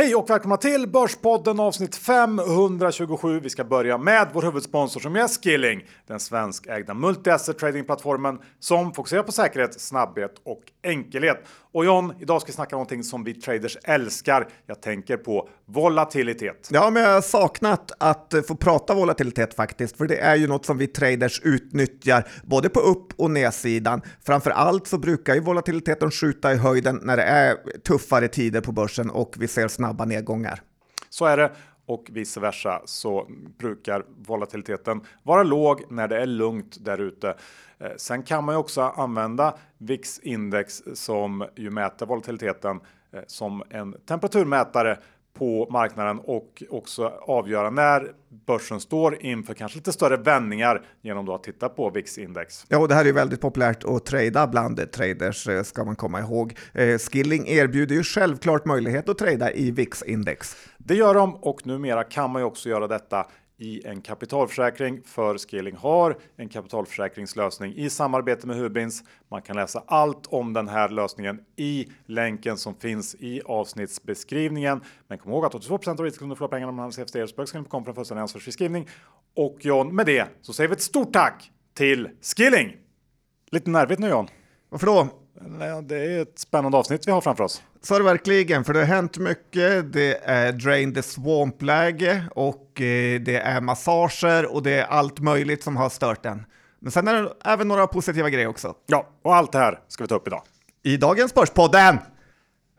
Hej och välkomna till Börspodden avsnitt 527. Vi ska börja med vår huvudsponsor som är Skilling, den svenskägda multi-asset tradingplattformen som fokuserar på säkerhet, snabbhet och enkelhet. Och John, idag ska vi snacka om någonting som vi traders älskar. Jag tänker på volatilitet. Ja, men jag har saknat att få prata volatilitet faktiskt, för det är ju något som vi traders utnyttjar både på upp och nedsidan. Framför allt så brukar ju volatiliteten skjuta i höjden när det är tuffare tider på börsen och vi ser snabba nedgångar. Så är det och vice versa så brukar volatiliteten vara låg när det är lugnt där ute. Eh, sen kan man ju också använda VIX index som ju mäter volatiliteten eh, som en temperaturmätare på marknaden och också avgöra när börsen står inför kanske lite större vändningar genom då att titta på VIX index. Ja, och det här är väldigt populärt att trada bland traders eh, ska man komma ihåg. Eh, Skilling erbjuder ju självklart möjlighet att trada i VIX index. Det gör de och numera kan man ju också göra detta i en kapitalförsäkring för Skilling har en kapitalförsäkringslösning i samarbete med Hubins. Man kan läsa allt om den här lösningen i länken som finns i avsnittsbeskrivningen. Men kom ihåg att 82% av riskkunder förlorar pengarna om man använder CFD Spökskilling.com för en fullständig Och John, med det så säger vi ett stort tack till Skilling! Lite nervigt nu John. Varför då? Det är ett spännande avsnitt vi har framför oss. Så är det verkligen, för det har hänt mycket. Det är Drain the Swamp-läge och eh, det är massager och det är allt möjligt som har stört den. Men sen är det även några positiva grejer också. Ja, och allt det här ska vi ta upp idag. I dagens Börspodden!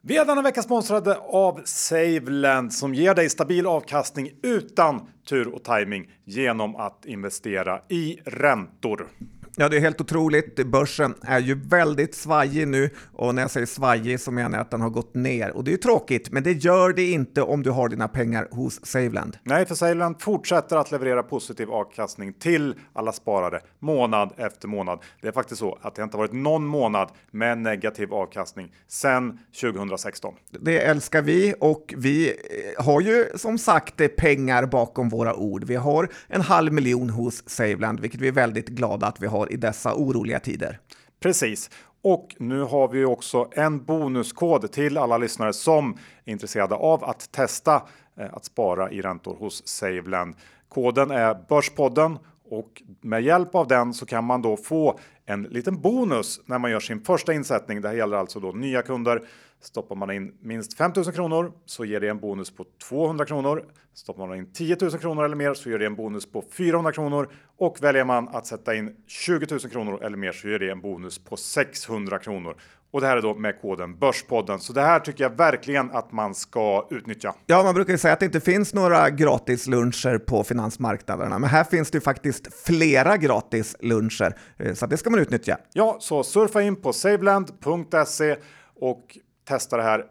Vi är denna vecka sponsrade av Saveland som ger dig stabil avkastning utan tur och timing genom att investera i räntor. Ja, det är helt otroligt. Börsen är ju väldigt svajig nu och när jag säger svajig så menar jag att den har gått ner och det är tråkigt, men det gör det inte om du har dina pengar hos Saveland. Nej, för Saveland fortsätter att leverera positiv avkastning till alla sparare månad efter månad. Det är faktiskt så att det inte varit någon månad med negativ avkastning sedan 2016. Det älskar vi och vi eh, har ju som sagt pengar bakom våra ord. Vi har en halv miljon hos Saveland, vilket vi är väldigt glada att vi har i dessa oroliga tider. Precis. Och nu har vi också en bonuskod till alla lyssnare som är intresserade av att testa eh, att spara i räntor hos Saveland. Koden är Börspodden och med hjälp av den så kan man då få en liten bonus när man gör sin första insättning. Det här gäller alltså då nya kunder. Stoppar man in minst 5000 kronor så ger det en bonus på 200 kronor. Stoppar man in 10 000 kronor eller mer så ger det en bonus på 400 kronor och väljer man att sätta in 20 000 kronor eller mer så ger det en bonus på 600 kronor. Och det här är då med koden Börspodden. Så det här tycker jag verkligen att man ska utnyttja. Ja, man brukar ju säga att det inte finns några gratis luncher på finansmarknaderna, men här finns det ju faktiskt flera gratis luncher, eh, så det ska man utnyttja. Ja, så surfa in på saveland.se och testa det här.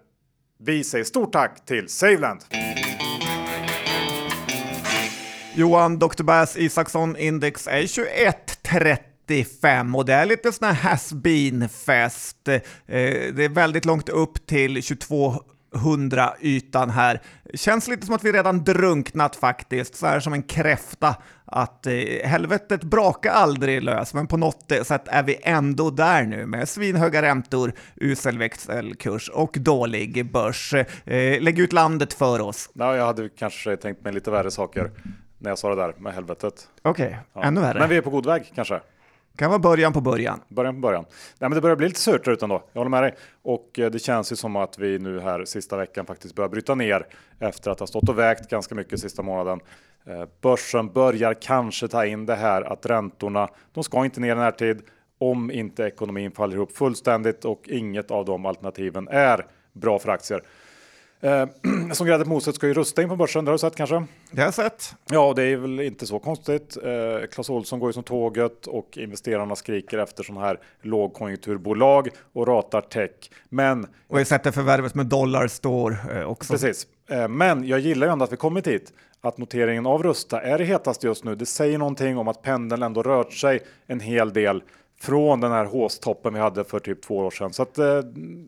Vi säger stort tack till Saveland! Johan, Dr. Bass Isaksson Index är 21.35 och det är lite sån här has been fest. Eh, det är väldigt långt upp till 22 100 ytan här. Känns lite som att vi redan drunknat faktiskt, så här som en kräfta. Att eh, helvetet brakar aldrig lös, men på något sätt är vi ändå där nu med svinhöga räntor, usel växelkurs och dålig börs. Eh, lägg ut landet för oss. Ja, jag hade kanske tänkt mig lite värre saker när jag sa det där med helvetet. Okej, okay, ja. ännu värre. Men vi är på god väg kanske. Kan vara början på början. Början på början. Nej, men det börjar bli lite surt utan då. Jag håller med dig. Och eh, det känns ju som att vi nu här sista veckan faktiskt börjar bryta ner efter att ha stått och vägt ganska mycket sista månaden. Eh, börsen börjar kanske ta in det här att räntorna, de ska inte ner i närtid om inte ekonomin faller ihop fullständigt och inget av de alternativen är bra för aktier. Eh, som grädde på moset ska ju rusta in på börsen, det har du sett kanske? Det har jag sett. Ja, det är väl inte så konstigt. Eh, Clas Ohlson går ju som tåget och investerarna skriker efter sådana här lågkonjunkturbolag och ratar tech. Men... Och vi sätter förvärvet med dollar står eh, också. Precis. Eh, men jag gillar ju ändå att vi kommit hit. Att noteringen av Rusta är det hetaste just nu. Det säger någonting om att pendeln ändå rört sig en hel del från den här håstoppen vi hade för typ två år sedan. Så att, eh,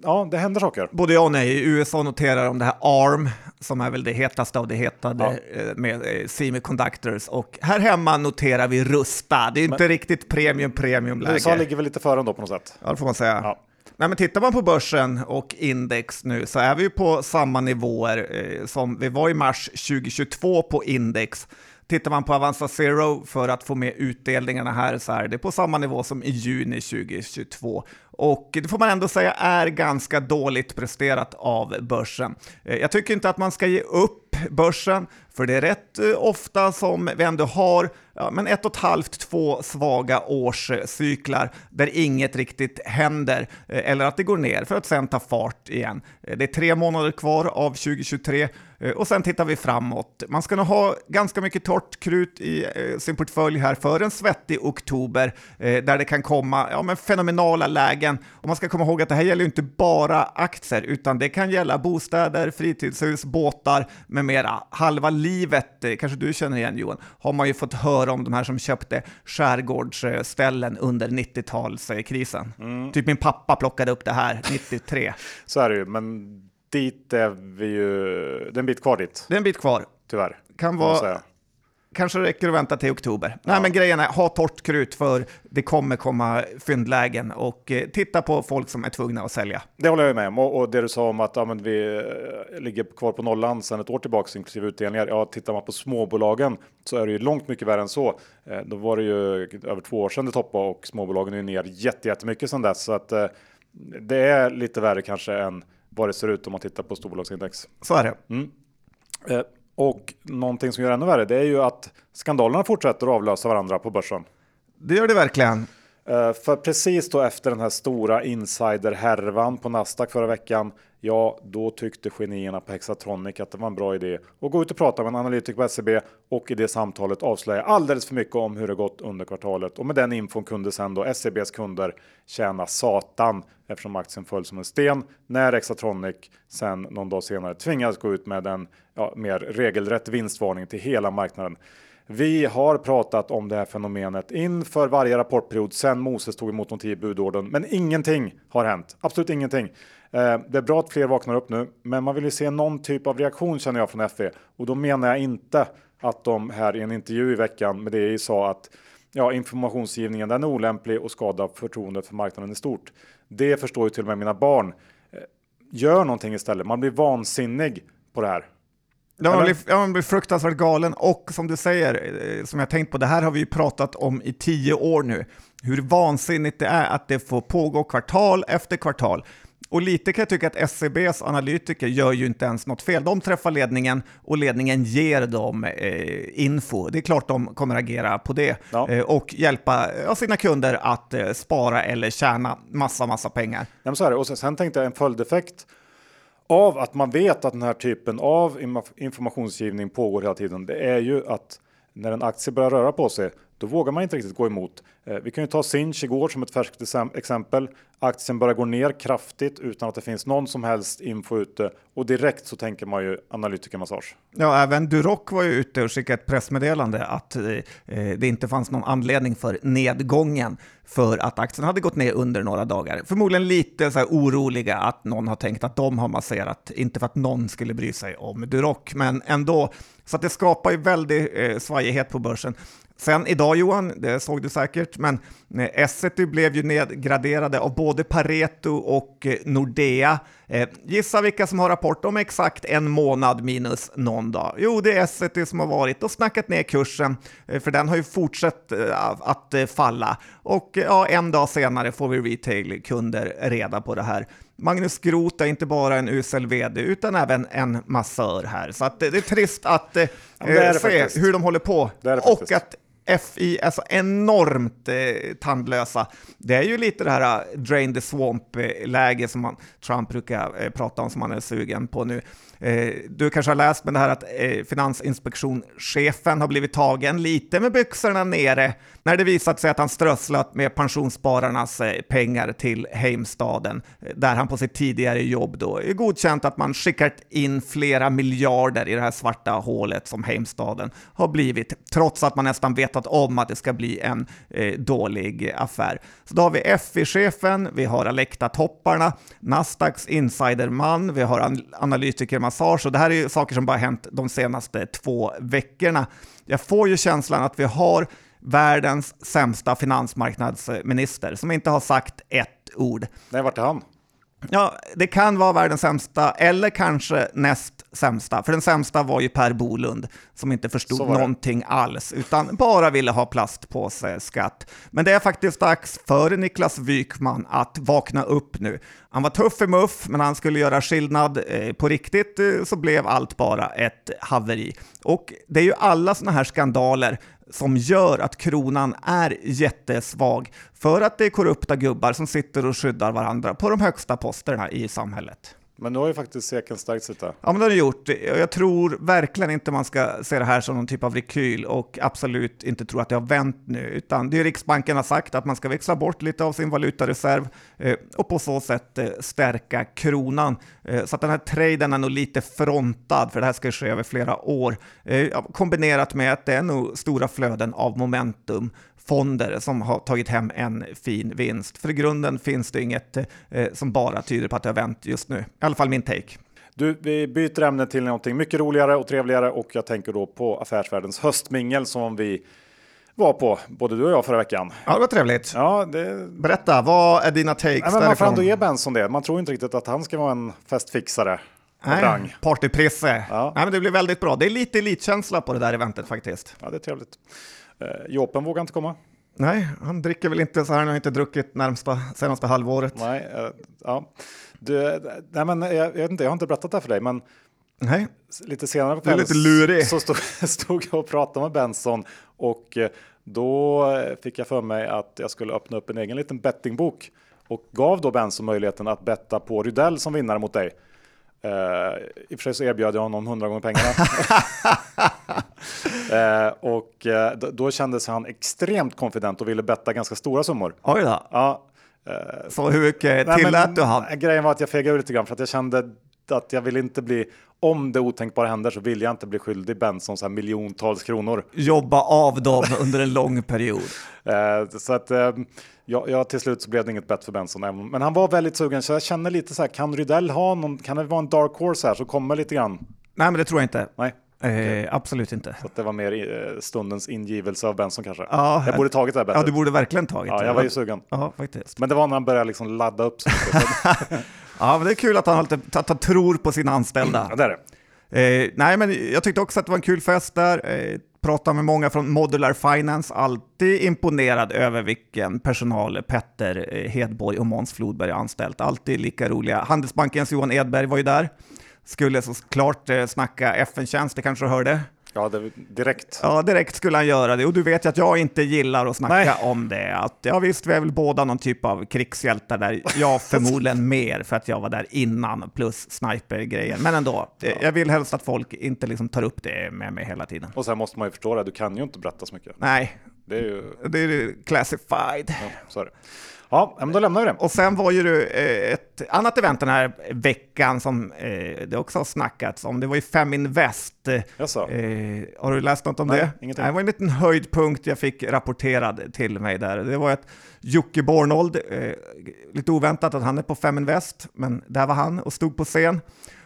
ja, det händer saker. Både ja och nej. I USA noterar de det här ARM, som är väl det hetaste av det hetade ja. Eh, med eh, semiconductors. Och här hemma noterar vi Rusta. Det är Men, inte riktigt premium premium läge. USA ligger väl lite före ändå på något sätt. Ja, det får man säga. Ja. Nej, men tittar man på börsen och index nu så är vi på samma nivåer som vi var i mars 2022 på index. Tittar man på Avanza Zero för att få med utdelningarna här så är det på samma nivå som i juni 2022. Och det får man ändå säga är ganska dåligt presterat av börsen. Eh, jag tycker inte att man ska ge upp börsen, för det är rätt eh, ofta som vi ändå har ja, men ett och ett halvt, två svaga årscyklar där inget riktigt händer eh, eller att det går ner för att sen ta fart igen. Det är tre månader kvar av 2023 och sen tittar vi framåt. Man ska nog ha ganska mycket torrt krut i sin portfölj här för en svettig oktober där det kan komma ja, men fenomenala lägen. Och man ska komma ihåg att det här gäller inte bara aktier, utan det kan gälla bostäder, fritidshus, båtar med mera. Halva livet, eh, kanske du känner igen Johan, har man ju fått höra om de här som köpte skärgårdsställen under 90-talskrisen. Mm. Typ min pappa plockade upp det här 93. Så är det ju, men dit är vi ju, det är en bit kvar dit. Det är en bit kvar. Tyvärr. Kan vara kanske räcker att vänta till oktober. Ja. Nej, men grejen är, ha torrt krut för det kommer komma fyndlägen och eh, titta på folk som är tvungna att sälja. Det håller jag med om och, och det du sa om att ja, vi eh, ligger kvar på nollan sedan ett år tillbaka inklusive utdelningar. Ja, tittar man på småbolagen så är det ju långt mycket värre än så. Eh, då var det ju över två år sedan det toppade och småbolagen är ner jättemycket sedan dess så att eh, det är lite värre kanske än vad det ser ut om man tittar på storbolagsindex. Så är det. Mm. Eh, och någonting som gör ännu värre, det är ju att skandalerna fortsätter att avlösa varandra på börsen. Det gör det verkligen. Eh, för precis då efter den här stora insiderhärvan på Nasdaq förra veckan, ja, då tyckte genierna på Hexatronic att det var en bra idé att gå ut och prata med en analytiker på SEB och i det samtalet avslöja alldeles för mycket om hur det gått under kvartalet. Och med den infon kunde sen då SEBs kunder tjäna satan eftersom aktien föll som en sten när Hexatronic sen någon dag senare tvingades gå ut med en ja, mer regelrätt vinstvarning till hela marknaden. Vi har pratat om det här fenomenet inför varje rapportperiod sedan Moses tog emot de tio budorden, men ingenting har hänt. Absolut ingenting. Eh, det är bra att fler vaknar upp nu, men man vill ju se någon typ av reaktion känner jag från FE och då menar jag inte att de här i en intervju i veckan med det sa att ja, informationsgivningen den är olämplig och skadar förtroendet för marknaden i stort. Det förstår ju till och med mina barn. Eh, gör någonting istället. Man blir vansinnig på det här. Ja, man blir, ja, man blir fruktansvärt galen och som du säger, eh, som jag tänkt på, det här har vi ju pratat om i tio år nu. Hur vansinnigt det är att det får pågå kvartal efter kvartal. Och lite kan jag tycka att SCBs analytiker gör ju inte ens något fel. De träffar ledningen och ledningen ger dem eh, info. Det är klart de kommer agera på det ja. eh, och hjälpa ja, sina kunder att eh, spara eller tjäna massa, massa pengar. Ja, så är det. Och sen tänkte jag en följdeffekt av att man vet att den här typen av informationsgivning pågår hela tiden, det är ju att när en aktie börjar röra på sig, då vågar man inte riktigt gå emot. Eh, vi kan ju ta Sinch igår som ett färskt exempel. Aktien börjar gå ner kraftigt utan att det finns någon som helst info ute och direkt så tänker man ju analytikermassage. Ja, även Duroc var ju ute och skickade ett pressmeddelande att eh, eh, det inte fanns någon anledning för nedgången för att aktien hade gått ner under några dagar. Förmodligen lite så här oroliga att någon har tänkt att de har masserat, inte för att någon skulle bry sig om Duroc, men ändå. Så att det skapar ju väldig eh, svajighet på börsen. Sen idag Johan, det såg du säkert, men Essity blev ju nedgraderade av både Pareto och eh, Nordea. Eh, gissa vilka som har rapport om exakt en månad minus någon dag? Jo, det är Essity som har varit och snackat ner kursen, eh, för den har ju fortsatt att falla. Och ja, en dag senare får vi retail-kunder reda på det här. Magnus Groth är inte bara en usel vd utan även en massör här. Så det är trist att eh, se faktiskt. hur de håller på. och att FI är så alltså enormt eh, tandlösa. Det är ju lite det här eh, drain the swamp-läge eh, som man, Trump brukar eh, prata om, som man är sugen på nu. Eh, du kanske har läst med det här att eh, Finansinspektionschefen har blivit tagen lite med byxorna nere när det visat sig att han strösslat med pensionsspararnas eh, pengar till Heimstaden, eh, där han på sitt tidigare jobb då är godkänt att man skickat in flera miljarder i det här svarta hålet som Heimstaden har blivit, trots att man nästan vetat om att det ska bli en eh, dålig affär. Så då har vi FI-chefen, vi har Alecta-topparna, Nasdaqs insiderman, vi har analytiker massage och det här är ju saker som bara hänt de senaste två veckorna. Jag får ju känslan att vi har världens sämsta finansmarknadsminister som inte har sagt ett ord. Nej, vart är han? Ja, det kan vara världens sämsta eller kanske näst sämsta. För den sämsta var ju Per Bolund som inte förstod någonting alls utan bara ville ha plastpåseskatt. Men det är faktiskt dags för Niklas Wykman att vakna upp nu. Han var tuff i muff, men han skulle göra skillnad eh, på riktigt eh, så blev allt bara ett haveri. Och det är ju alla sådana här skandaler som gör att kronan är jättesvag för att det är korrupta gubbar som sitter och skyddar varandra på de högsta posterna i samhället. Men nu har ju faktiskt SEKen stärkt sig där. Ja, men det har det gjort. Jag tror verkligen inte man ska se det här som någon typ av rekyl och absolut inte tro att det har vänt nu, utan det är Riksbanken har sagt att man ska växla bort lite av sin valutareserv eh, och på så sätt eh, stärka kronan. Eh, så att den här traden är nog lite frontad, för det här ska ske över flera år, kombinerat med att det är nog stora flöden av momentum fonder som har tagit hem en fin vinst. För i grunden finns det inget eh, som bara tyder på att det har vänt just nu. I alla fall min take. Du, vi byter ämne till någonting mycket roligare och trevligare och jag tänker då på Affärsvärldens höstmingel som vi var på, både du och jag förra veckan. Ja, det var trevligt. Ja, det... Berätta, vad är dina takes Nej, men Man får ändå ge Benson det. Man tror inte riktigt att han ska vara en festfixare. Nej, partyprisse. Ja. Nej, men det blir väldigt bra. Det är lite elitkänsla på det där eventet faktiskt. Ja, det är trevligt. Eh, Jopen vågar inte komma. Nej, han dricker väl inte så här, han har inte druckit närmsta, senaste halvåret. Nej, uh, ja. Du, nej men jag, jag, vet inte, jag har inte berättat det för dig, men nej. lite senare på kvällen så stod, stod jag och pratade med Benson och eh, då fick jag för mig att jag skulle öppna upp en egen liten bettingbok och gav då Benson möjligheten att betta på Rydell som vinnare mot dig. Uh, I och för sig så erbjöd jag honom hundra gånger pengarna. uh, och uh, då, då kändes han extremt konfident och ville betta ganska stora summor. Oj då. Ja. så hur mycket tillät du han? Grejen var att jag fegade ur lite grann för att jag kände att jag vill inte bli, om det otänkbara händer så vill jag inte bli skyldig Benson så här miljontals kronor. Jobba av dem under en lång period. så att ja, ja, till slut så blev det inget bett för Benson. Men han var väldigt sugen, så jag känner lite så här, kan Rydell ha någon, kan det vara en dark horse här så kommer lite grann? Nej, men det tror jag inte. Nej. Eh, absolut inte. Så det var mer eh, stundens ingivelse av Benson kanske. Ja, jag borde tagit det här bettet. Ja, du borde verkligen tagit ja, det. Jag var ju sugen. Ja, faktiskt. Men det var när han började liksom ladda upp. ja, men det är kul att han, att, att han tror på sina anställda. Ja, det är det. Eh, nej, men jag tyckte också att det var en kul fest där. Eh, pratade med många från Modular Finance, alltid imponerad över vilken personal Petter eh, Hedborg och Måns Flodberg har anställt. Alltid lika roliga. Handelsbankens Johan Edberg var ju där. Skulle såklart eh, snacka FN-tjänst, det kanske du hörde? Ja, det, direkt. Ja, direkt skulle han göra det. Och du vet ju att jag inte gillar att snacka Nej. om det. Att, ja visst, vi är väl båda någon typ av krigshjältar där. Jag förmodligen mer för att jag var där innan, plus sniper-grejen. Men ändå, ja. jag vill helst att folk inte liksom tar upp det med mig hela tiden. Och sen måste man ju förstå det, du kan ju inte berätta så mycket. Nej, det är ju... Det är classified. Ja, så är det. Ja, men då lämnar vi det. Och sen var ju det eh, ett annat event den här veckan som eh, det också har snackats om. Det var ju Feminvest. Eh, har du läst något om Nej, det? Ingenting. Det var en liten höjdpunkt jag fick rapporterad till mig där. Det var att Jocke Bornold, lite oväntat att han är på Feminvest, men där var han och stod på scen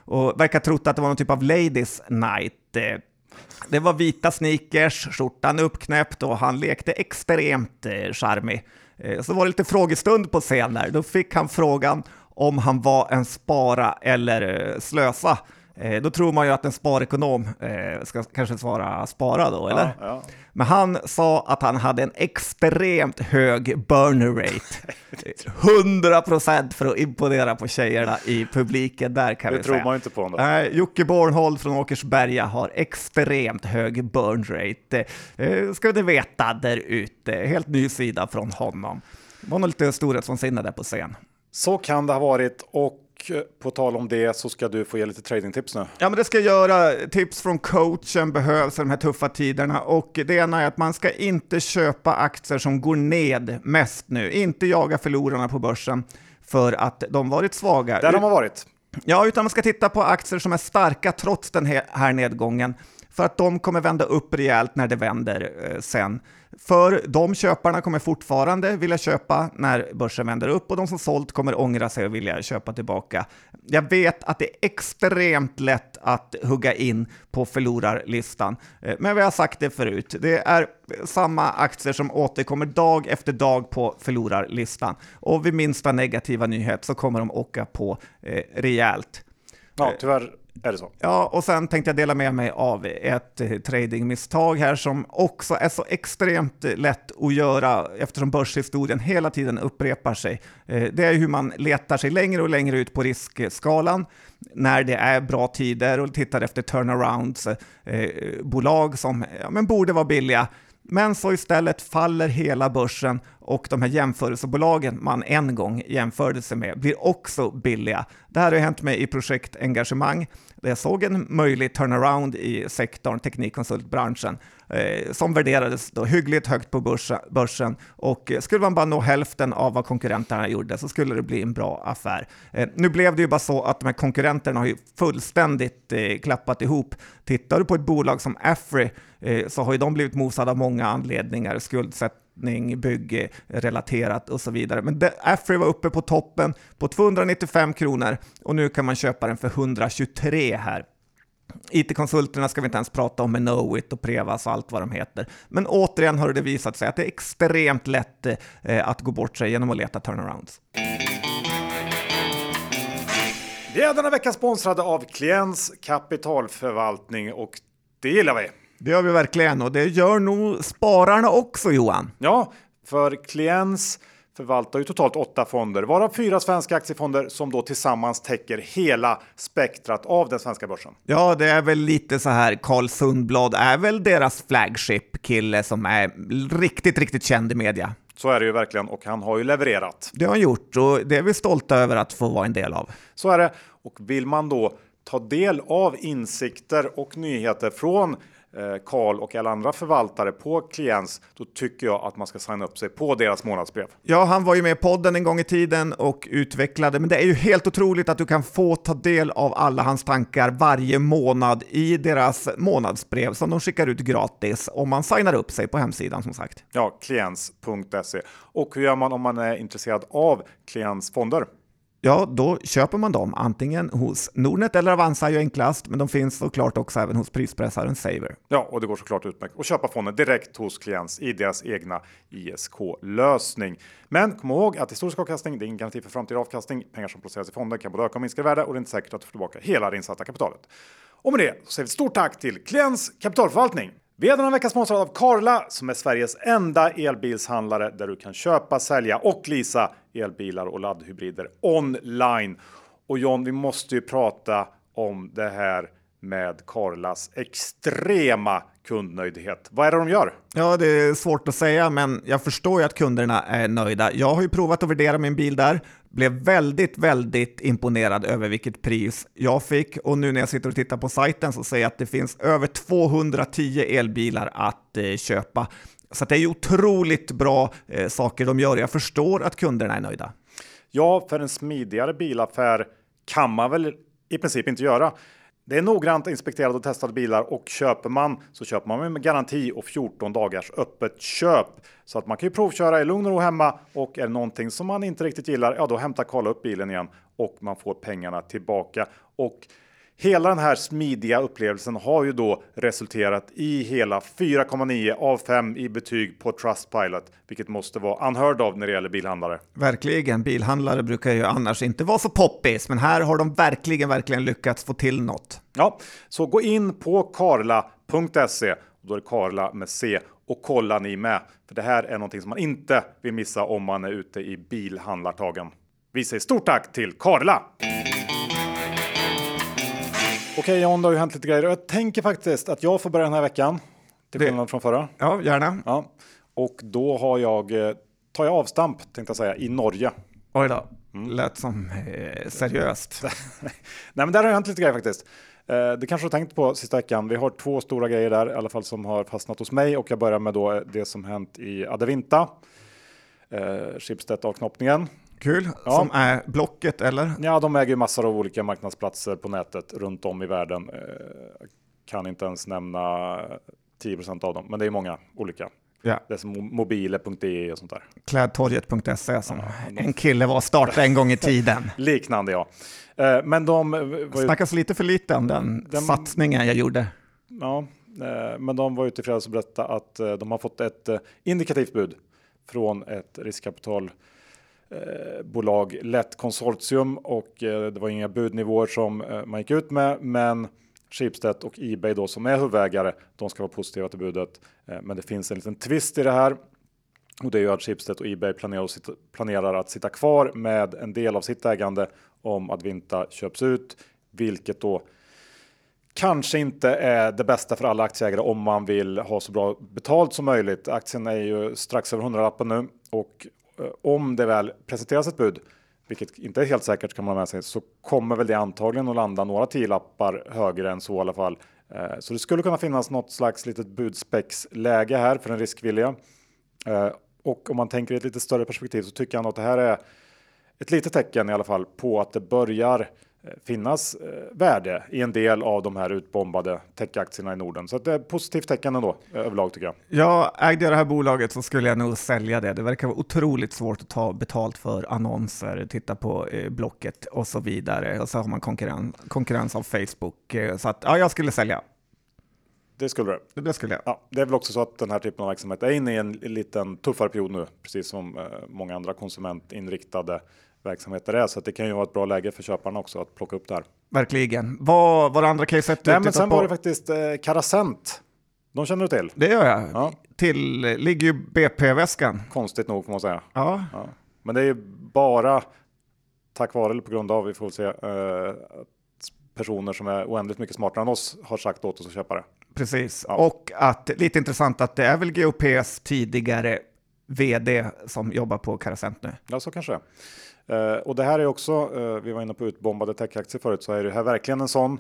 och verkar trott att det var någon typ av ladies night. Det var vita sneakers, skjortan uppknäppt och han lekte extremt charmig. Eh, så var det lite frågestund på scen där. Då fick han frågan om han var en spara eller eh, slösa. Eh, då tror man ju att en sparekonom ska kanske svara spara då, eller? Ja, ja. Men han sa att han hade en extremt hög burner rate. 100 procent för att imponera på tjejerna i publiken där kan det vi säga. Det tror man inte på honom. Nej, Jocke Bornhold från Åkersberga har extremt hög burn rate. Eh, ska du veta där ute. Helt ny sida från honom. Det var nog lite storhetsvansinne där på scen. Så kan det ha varit och på tal om det så ska du få ge lite tradingtips nu. Ja, men det ska jag göra. Tips från coachen behövs i de här tuffa tiderna och det ena är att man ska inte köpa aktier som går ned mest nu. Inte jaga förlorarna på börsen för att de varit svaga. Där har man varit. Ja, utan man ska titta på aktier som är starka trots den här nedgången. för att de kommer vända upp rejält när det vänder eh, sen. För de köparna kommer fortfarande vilja köpa när börsen vänder upp och de som sålt kommer ångra sig och vilja köpa tillbaka. Jag vet att det är extremt lätt att hugga in på förlorarlistan, eh, men vi har sagt det förut. Det är samma aktier som återkommer dag efter dag på förlorarlistan och vid minsta negativa nyhet så kommer de åka på eh, rejält. Ja, tyvärr är det så. Ja, och sen tänkte jag dela med mig av ett eh, tradingmisstag här som också är så extremt lätt att göra eftersom börshistorien hela tiden upprepar sig. Eh, det är hur man letar sig längre och längre ut på riskskalan när det är bra tider och tittar efter turnarounds, eh, bolag som ja, men borde vara billiga men så istället faller hela börsen och de här jämförelsebolagen man en gång jämförde sig med blir också billiga. Det här har hänt mig i projektengagemang där jag såg en möjlig turnaround i sektorn, teknikkonsultbranschen, eh, som värderades då hyggligt högt på börsen och eh, skulle man bara nå hälften av vad konkurrenterna gjorde så skulle det bli en bra affär. Eh, nu blev det ju bara så att de här konkurrenterna har ju fullständigt eh, klappat ihop. Tittar du på ett bolag som Afry eh, så har ju de blivit mosade av många anledningar, skuldsättning förvaltning, byggrelaterat och så vidare. Men Afry var uppe på toppen på 295 kronor och nu kan man köpa den för 123 här. IT-konsulterna ska vi inte ens prata om med Knowit och Prevas och allt vad de heter. Men återigen har det visat sig att det är extremt lätt eh, att gå bort sig genom att leta turnarounds. Vi är denna vecka sponsrade av Kliens kapitalförvaltning och det gillar vi. Det gör vi verkligen och det gör nog spararna också Johan. Ja, för Kliens förvaltar ju totalt åtta fonder, varav fyra svenska aktiefonder som då tillsammans täcker hela spektrat av den svenska börsen. Ja, det är väl lite så här. Carl Sundblad är väl deras flagship-kille som är riktigt, riktigt känd i media. Så är det ju verkligen och han har ju levererat. Det har han gjort och det är vi stolta över att få vara en del av. Så är det. Och vill man då ta del av insikter och nyheter från Karl och alla andra förvaltare på Kliens, då tycker jag att man ska signa upp sig på deras månadsbrev. Ja, han var ju med i podden en gång i tiden och utvecklade, men det är ju helt otroligt att du kan få ta del av alla hans tankar varje månad i deras månadsbrev som de skickar ut gratis om man signar upp sig på hemsidan som sagt. Ja, kliens.se. Och hur gör man om man är intresserad av Kliens fonder? Ja, då köper man dem antingen hos Nordnet eller Avanza är ju enklast, men de finns såklart också även hos prispressaren Saver. Ja, och det går såklart utmärkt att köpa fonden direkt hos klients i deras egna ISK-lösning. Men kom ihåg att historisk avkastning, det är ingen garanti för framtida avkastning. Pengar som placeras i fonden kan både öka och minska i värde och det är inte säkert att du får tillbaka hela det insatta kapitalet. Och med det så säger vi stort tack till Klients kapitalförvaltning. Vi är den här veckan sponsrade av Karla som är Sveriges enda elbilshandlare där du kan köpa, sälja och leasa elbilar och laddhybrider online. Och John, vi måste ju prata om det här med Karlas extrema kundnöjdhet. Vad är det de gör? Ja, det är svårt att säga, men jag förstår ju att kunderna är nöjda. Jag har ju provat att värdera min bil där, blev väldigt, väldigt imponerad över vilket pris jag fick och nu när jag sitter och tittar på sajten så ser jag att det finns över 210 elbilar att eh, köpa. Så det är otroligt bra eh, saker de gör. Jag förstår att kunderna är nöjda. Ja, för en smidigare bilaffär kan man väl i princip inte göra. Det är noggrant inspekterade och testade bilar och köper man så köper man med garanti och 14 dagars öppet köp. Så att man kan ju provköra i lugn och ro hemma och är det någonting som man inte riktigt gillar, ja då hämtar Karla upp bilen igen och man får pengarna tillbaka. Och Hela den här smidiga upplevelsen har ju då resulterat i hela 4,9 av 5 i betyg på Trustpilot, vilket måste vara unheard of när det gäller bilhandlare. Verkligen, bilhandlare brukar ju annars inte vara så poppis, men här har de verkligen, verkligen lyckats få till något. Ja, så gå in på karla.se, då är det Karla med C, och kolla ni med. För det här är någonting som man inte vill missa om man är ute i bilhandlartagen. Vi säger stort tack till Karla! Okej John, det har ju hänt lite grejer och jag tänker faktiskt att jag får börja den här veckan. Till skillnad från förra. Ja, gärna. Ja. Och då har jag, eh, tar jag avstamp tänkte jag säga, i Norge. Oj då, mm. lät som eh, seriöst. Nej men där har hänt lite grejer faktiskt. Eh, det kanske du har tänkt på sista veckan. Vi har två stora grejer där i alla fall som har fastnat hos mig och jag börjar med då det som hänt i Adevinta. Eh, Schibsted avknoppningen Kul. Ja. Som är Blocket eller? Ja, de äger massor av olika marknadsplatser på nätet runt om i världen. Eh, kan inte ens nämna 10% av dem, men det är många olika. Ja. Det är som mobile.de och sånt där. Klädtorget.se som en kille var starta en gång i tiden. Liknande ja. Eh, men de... var ju- Snackas lite för lite om den, Den- satsningen jag gjorde. Ja, eh, men de var ute i fredags och berättade att eh, de har fått ett eh, indikativt bud från ett Eh, bolag, Lätt Konsortium och eh, det var inga budnivåer som eh, man gick ut med, men Schibsted och Ebay då som är huvudägare, de ska vara positiva till budet. Eh, Men det finns en liten twist i det här och det är ju att Schibsted och Ebay planerar att, sitta, planerar att sitta kvar med en del av sitt ägande om Advinta köps ut, vilket då kanske inte är det bästa för alla aktieägare om man vill ha så bra betalt som möjligt. Aktien är ju strax över 100 nu och Eh, om det väl presenteras ett bud, vilket inte är helt säkert kan man ha med sig, så kommer väl det antagligen att landa några tiolappar högre än så i alla fall. Eh, så det skulle kunna finnas något slags litet budspexläge här för den riskvilliga. Eh, och om man tänker i ett lite större perspektiv så tycker jag att det här är ett litet tecken i alla fall på att det börjar finnas eh, värde i en del av de här utbombade techaktierna i Norden. Så det är positivt tecken ändå eh, överlag tycker jag. Jag ägde jag det här bolaget så skulle jag nog sälja det. Det verkar vara otroligt svårt att ta betalt för annonser, titta på eh, Blocket och så vidare. Och så har man konkurrens, konkurrens av Facebook. Eh, så att, ja, jag skulle sälja. Det skulle det. Det skulle jag. Ja, det är väl också så att den här typen av verksamhet är inne i en liten tuffare period nu, precis som eh, många andra konsumentinriktade verksamheter är. Så att det kan ju vara ett bra läge för köparna också att plocka upp det här. Verkligen. Vad var det andra caset du Nej, men sen på? var det faktiskt eh, Carasent. De känner du till? Det gör jag. Ja. Till ligger ju BP-väskan. Konstigt nog får man säga. Ja, Ja. Men det är ju bara tack vare eller på grund av, vi får se, eh, personer som är oändligt mycket smartare än oss har sagt åt oss att köpa det. precis. Ja. Och att lite intressant att det är väl GOPs tidigare vd som jobbar på Carasent nu. Ja, så kanske det är. Eh, och det här är också, eh, vi var inne på utbombade techaktier förut, så är det här verkligen en sån.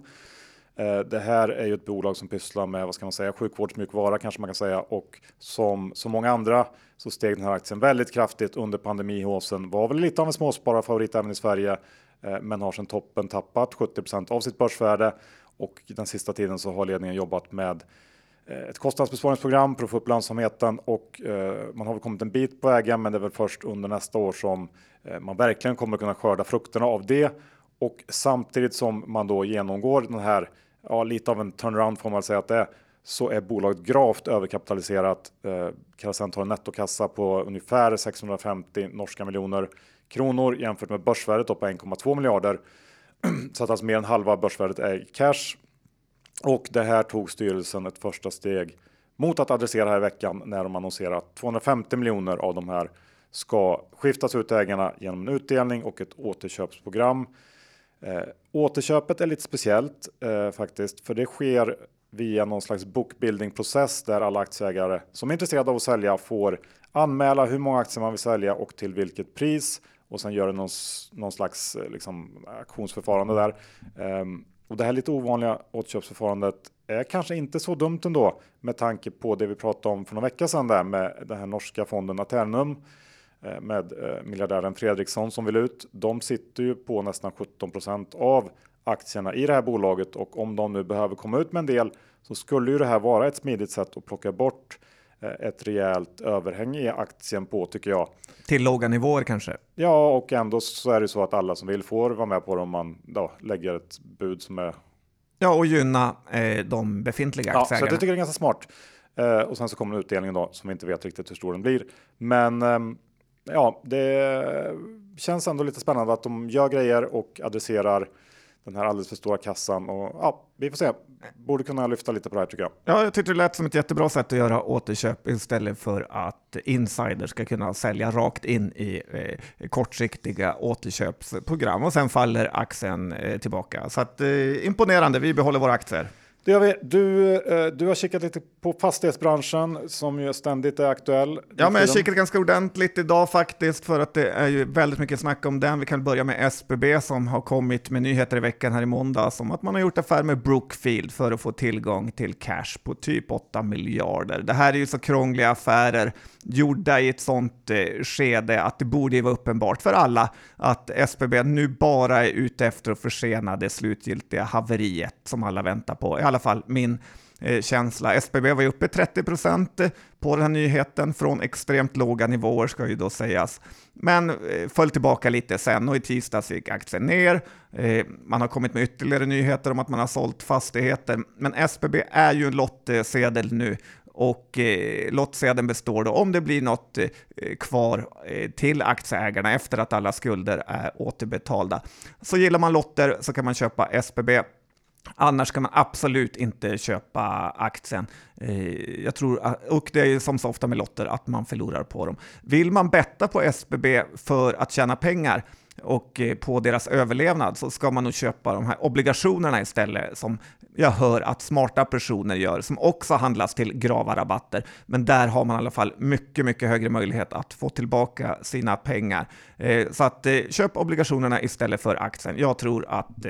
Eh, Det här är ju ett bolag som pysslar med, vad ska man säga, sjukvårdsmjukvara kanske man kan säga. Och som så många andra så steg den här aktien väldigt kraftigt under pandemihåsen. Var väl lite av en småspararfavorit även i Sverige. eh, Men har sedan toppen tappat 70% av sitt börsvärde. Och den sista tiden så har ledningen jobbat med Eh, ett kostnadsbesparingsprogram för att få upp lönsamheten och eh, man har väl kommit en bit på vägen, men det är väl först under nästa år som eh, man verkligen kommer kunna skörda frukterna av det. Och samtidigt som man då genomgår den här, ja, lite av en turnaround får man säga att det är, så är bolaget gravt överkapitaliserat. Eh, Carasent har en nettokassa på ungefär 650 norska miljoner kronor jämfört med börsvärdet på 1,2 miljarder. Så att alltså mer än halva börsvärdet är i cash. Och det här tog styrelsen ett första steg mot att adressera här i veckan när de annonserar att 250 miljoner av de här ska skiftas ut till ägarna genom en utdelning och ett återköpsprogram. Eh, återköpet är lite speciellt eh, faktiskt, för det sker via någon slags bookbuilding-process där alla aktieägare som är intresserade av att sälja får anmäla hur många aktier man vill sälja och till vilket pris och sen gör det någon, någon slags eh, liksom, auktionsförfarande där. Eh, och det här lite ovanliga återköpsförfarandet är kanske inte så dumt ändå med tanke på det vi pratade om för några veckor sedan där med den här norska fonden Aternum eh, med eh, miljardären Fredriksson som vill ut. De sitter ju på nästan 17% av aktierna i det här bolaget och om de nu behöver komma ut med en del så skulle ju det här vara ett smidigt sätt att plocka bort ett rejält överhäng i aktien på tycker jag. Till låga nivåer kanske. Ja, och ändå så är det så att alla som vill får vara med på det om man då lägger ett bud som är Ja, och gynna eh, de befintliga Ja, så aktieägarna. jag tycker det är ganska smart. Eh, och sen så kommer utdelningen då som vi inte vet riktigt hur stor den blir. Men ehm, ja, det känns ändå lite spännande att de gör grejer och adresserar den här alldeles för stora kassan. Och ja, vi får se. Borde kunna lyfta lite på det här tycker jag. Ja, jag tyckte det lät som ett jättebra sätt att göra återköp istället för att insiders ska kunna sälja rakt in i eh, kortsiktiga återköpsprogram och sen faller aktien eh, tillbaka. Så att, eh, imponerande, vi behåller våra aktier. Det gör vi. Du, eh, du har kikat lite på fastighetsbranschen som ju ständigt är aktuell. Ja, men jag kikat ganska ordentligt idag faktiskt för att det är ju väldigt mycket snack om den. Vi kan börja med SBB som har kommit med nyheter i veckan här i måndags om att man har gjort affär med Brookfield för att få tillgång till cash på typ 8 miljarder. Det här är ju så krångliga affärer gjorda i ett sånt eh, skede att det borde vara uppenbart för alla att SBB nu bara är ute efter att försena det slutgiltiga haveriet som alla väntar på. I alla fall min eh, känsla. SBB var ju uppe 30 procent på den här nyheten från extremt låga nivåer ska ju då sägas. Men eh, föll tillbaka lite sen och i tisdags gick aktien ner. Man har kommit med ytterligare nyheter om att man har sålt fastigheter. Men SBB är ju en lottsedel nu och eh, lottsedeln består då om det blir något eh, kvar eh, till aktieägarna efter att alla skulder är återbetalda. Så gillar man lotter så kan man köpa SBB. Annars kan man absolut inte köpa aktien. Eh, jag tror, ah, och det är som så ofta med lotter att man förlorar på dem. Vill man betta på SBB för att tjäna pengar och eh, på deras överlevnad så ska man nog köpa de här obligationerna istället som jag hör att smarta personer gör, som också handlas till grava rabatter. Men där har man i alla fall mycket, mycket högre möjlighet att få tillbaka sina pengar. Eh, så att eh, köp obligationerna istället för aktien. Jag tror att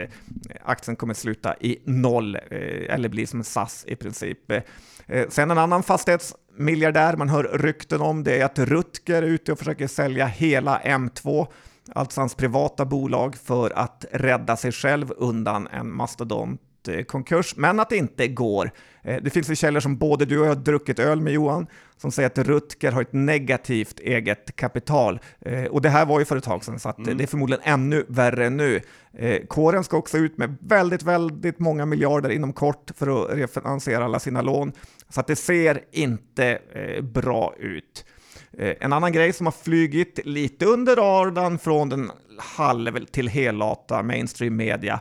aktien kommer sluta i noll, eller bli som SAS i princip. Sen en annan fastighetsmiljardär man hör rykten om det är att Rutger är ute och försöker sälja hela M2 alltså hans privata bolag, för att rädda sig själv undan en mastodont konkurs, men att det inte går. Eh, det finns ju källor som både du och jag har druckit öl med Johan, som säger att Rutger har ett negativt eget kapital. Eh, och det här var ju för ett tag sedan, så mm. det är förmodligen ännu värre nu. Eh, kåren ska också ut med väldigt, väldigt många miljarder inom kort för att refinansiera alla sina lån, så att det ser inte bra ut. Eh, en annan grej som har flygit lite under radarn från den halv till helata mainstream media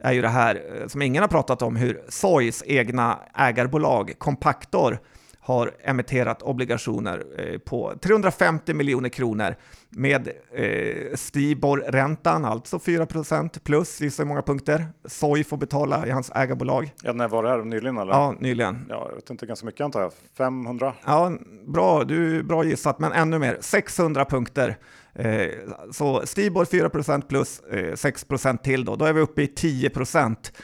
är ju det här eh, som ingen har pratat om, hur Soys egna ägarbolag Compactor har emitterat obligationer eh, på 350 miljoner kronor med eh, Stibor-räntan, alltså 4% plus i så många punkter. Soy får betala i hans ägarbolag. Ja, när var det här? Nyligen eller? Ja, nyligen. Ja, jag vet inte, ganska mycket antar jag. 500? Ja, bra, du bra gissat, men ännu mer. 600 punkter Eh, så Stibor 4% plus eh, 6% till då, då är vi uppe i 10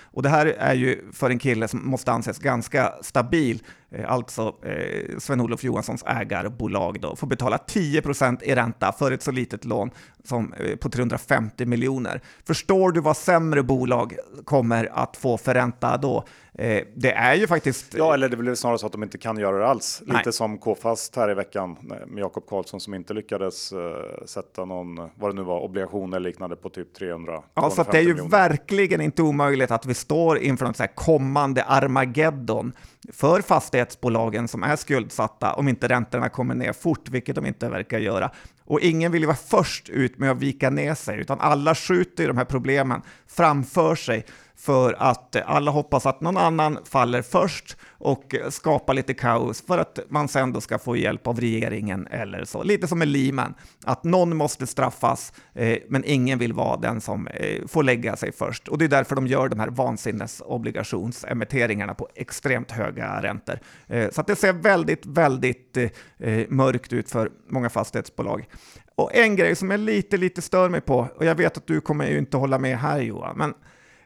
Och det här är ju för en kille som måste anses ganska stabil, alltså eh, Sven-Olof Johanssons ägarbolag då, får betala 10% i ränta för ett så litet lån som eh, på 350 miljoner. Förstår du vad sämre bolag kommer att få för ränta då? Eh, det är ju faktiskt... Ja, eller det blir snarare så att de inte kan göra det alls. Nej. Lite som K-fast här i veckan med Jakob Karlsson som inte lyckades uh, sätta någon, vad det nu var, obligation eller liknande på typ 300. Ja, så det är ju miljoner. verkligen inte omöjligt att vi står inför något så här kommande Armageddon för fastighetsbolagen som är skuldsatta om inte räntorna kommer ner fort, vilket de inte verkar göra. Och ingen vill ju vara först ut med att vika ner sig, utan alla skjuter de här problemen framför sig för att alla hoppas att någon annan faller först och skapar lite kaos för att man sen då ska få hjälp av regeringen eller så. Lite som med Lehman, att någon måste straffas, eh, men ingen vill vara den som eh, får lägga sig först. Och det är därför de gör de här vansinnesobligationsemitteringarna på extremt höga räntor. Eh, så att det ser väldigt, väldigt eh, eh, mörkt ut för många fastighetsbolag. Och en grej som jag lite, lite stör mig på, och jag vet att du kommer ju inte hålla med här Johan, men